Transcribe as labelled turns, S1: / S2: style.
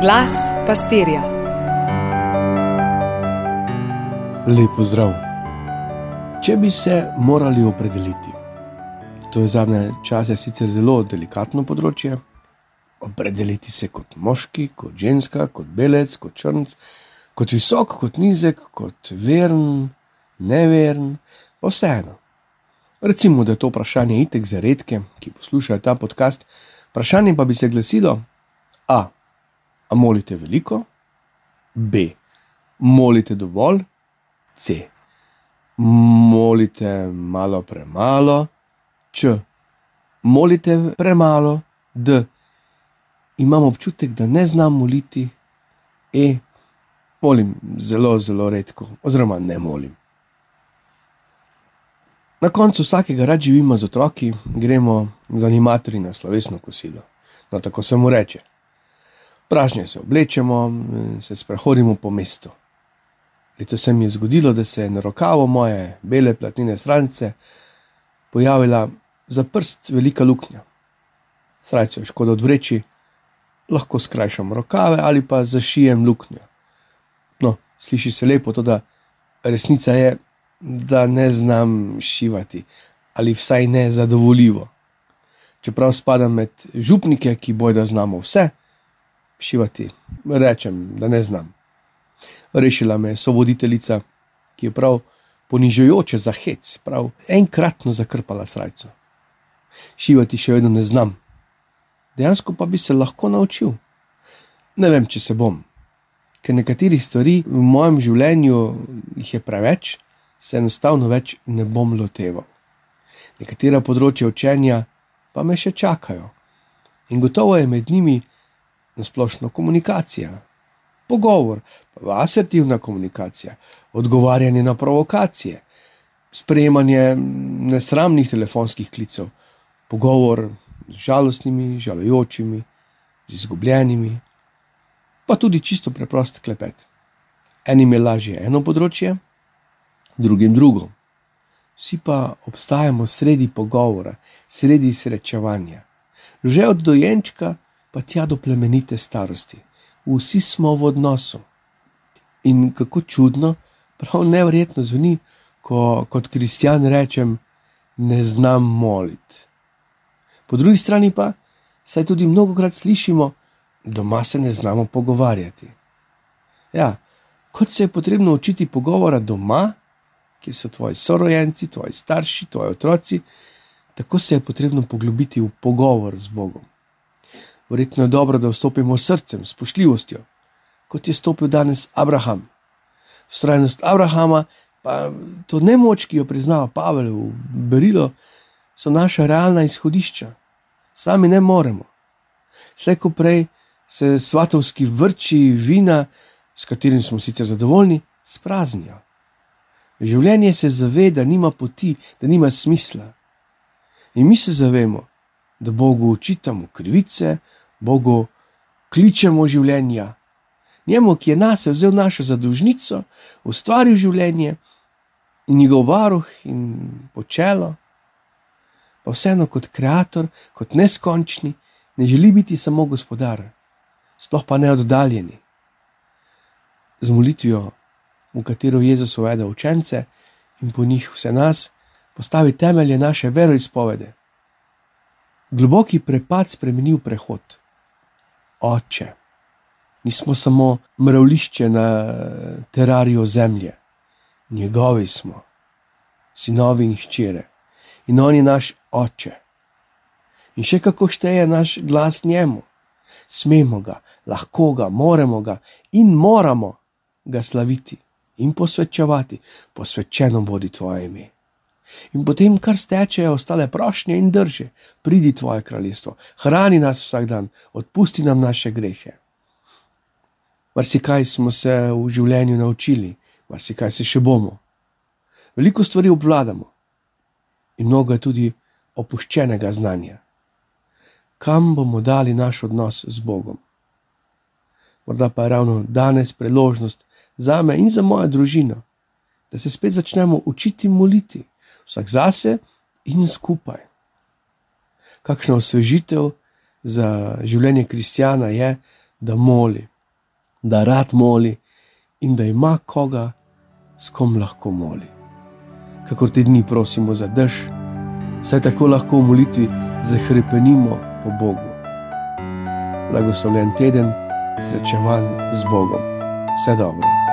S1: Glas pastirja.
S2: Lepo zdrav. Če bi se morali opredeliti, to je zadnje čase sicer zelo delikatno področje, opredeliti se kot moški, kot ženska, kot belec, kot črnc, kot visok, kot nizek, kot veren, neveren, pa vseeno. Recimo, da je to vprašanje itek za redke, ki poslušajo ta podcast. Vprašanje pa bi se glasilo: A. A molite veliko? B. Molite dovolj? C. Molite malo premalo? Č. Molite premalo? D. Imam občutek, da ne znam moliti? E. Molim zelo, zelo redko, oziroma ne molim. Na koncu vsakega rad živimo z otroki, gremo z animatorji na slovesno kosilo. No, tako se mu reče. Pražnje se oblečemo in se sprehodimo po mestu. Leto se mi je zgodilo, da se je na rokavu moje bele platnine stranice pojavila za prst velika luknja. Srajce je škoda odvreči, lahko skrajšam rokave ali pa zašijem luknjo. No, sliši se lepo, to da resnica je, da ne znam šivati, ali vsaj ne zadovoljivo. Čeprav spadam med župnike, ki bojo, da znamo vse, šivati, rečem, da ne znam. Rešila me je sovoditeljica, ki je prav ponižujoče za hec, prav enkratno zakrpala srajco. Šivati še vedno ne znam, dejansko pa bi se lahko naučil. Ne vem, če se bom, ker nekaterih stvari v mojem življenju je preveč se enostavno več ne bom loteval. Nekatera področja učenja pa me še čakajo. In gotovo je med njimi nasplošno komunikacija, pogovor, pa asertivna komunikacija, odgovarjanje na provokacije, sprejemanje nesramnih telefonskih klicev, pogovor z žalostnimi, žalujočimi, z izgubljenimi, pa tudi čisto preprost klepet. Enim je lažje eno področje, drugim drugo. Vsi pa obstajamo sredi pogovora, sredi srečevanja. Že od dojenčka pa tja do plemenite starosti. Vsi smo v odnosu. In kako čudno, prav nevrjetno zveni, ko kot kristjan rečem, ne znam moliti. Po drugi strani pa, saj tudi mnogokrat slišimo, doma se ne znamo pogovarjati. Ja, kot se je potrebno učiti pogovora doma, kjer so tvoji sorojenci, tvoji starši, tvoji otroci, tako se je potrebno poglobiti v pogovor z Bogom. Verjetno je dobro, da vstopimo s srcem, s poštljivostjo, kot je stopil danes Abraham. Vztrajnost Abrahama, pa to nemoč, ki jo priznava Pavel v Berilo, so naša realna izhodišča. Sami ne moremo. Slejko prej se svatovski vrči vina, s katerim smo sicer zadovoljni, spraznijo. Življenje se zave, da nima poti, da nima smisla. In mi se zavemo, da Bogu učitamo krivice, Bogu kličemo življenja. Njemu, ki je nas vzel našo zadužnico, ustvaril življenje in njegov varuh in počelo, pa vseeno kot ustvarjalec, kot neskončni, ne želi biti samo gospodar, sploh pa ne oddaljeni. Z molitvijo v katero Jezus uvede učence in po njih vse nas, postavi temelje naše veroizpovede. Globoki prepad spremeni v prehod. Oče, nismo samo mravlišče na terariju zemlje, njegovi smo, sinovi in hčere, in on je naš oče. In še kako šteje naš glas njemu, smemo ga, lahko ga, moremo ga in moramo ga slaviti in posvečevati, posvečeno bodi tvoje ime. In potem, kar stečejo ostale prošnje in drže, pridi tvoje kraljestvo, hrani nas vsak dan, odpusti nam naše grehe. Marsikaj smo se v življenju naučili, marsikaj se še bomo. Veliko stvari obvladamo in mnogo je tudi opuščenega znanja. Kam bomo dali naš odnos z Bogom? Morda pa je ravno danes priložnost, za me in za mojo družino, da se spet začnemo učiti moliti, vsak zase in skupaj. Kakšna osvežitev za življenje kristjana je, da moli, da rad moli in da ima koga, s kom lahko moli. Kakor te dni prosimo za dež, saj tako lahko v molitvi zahrepenimo po Bogu. Blagoslovljen teden, srečevan z Bogom. Vse dobro.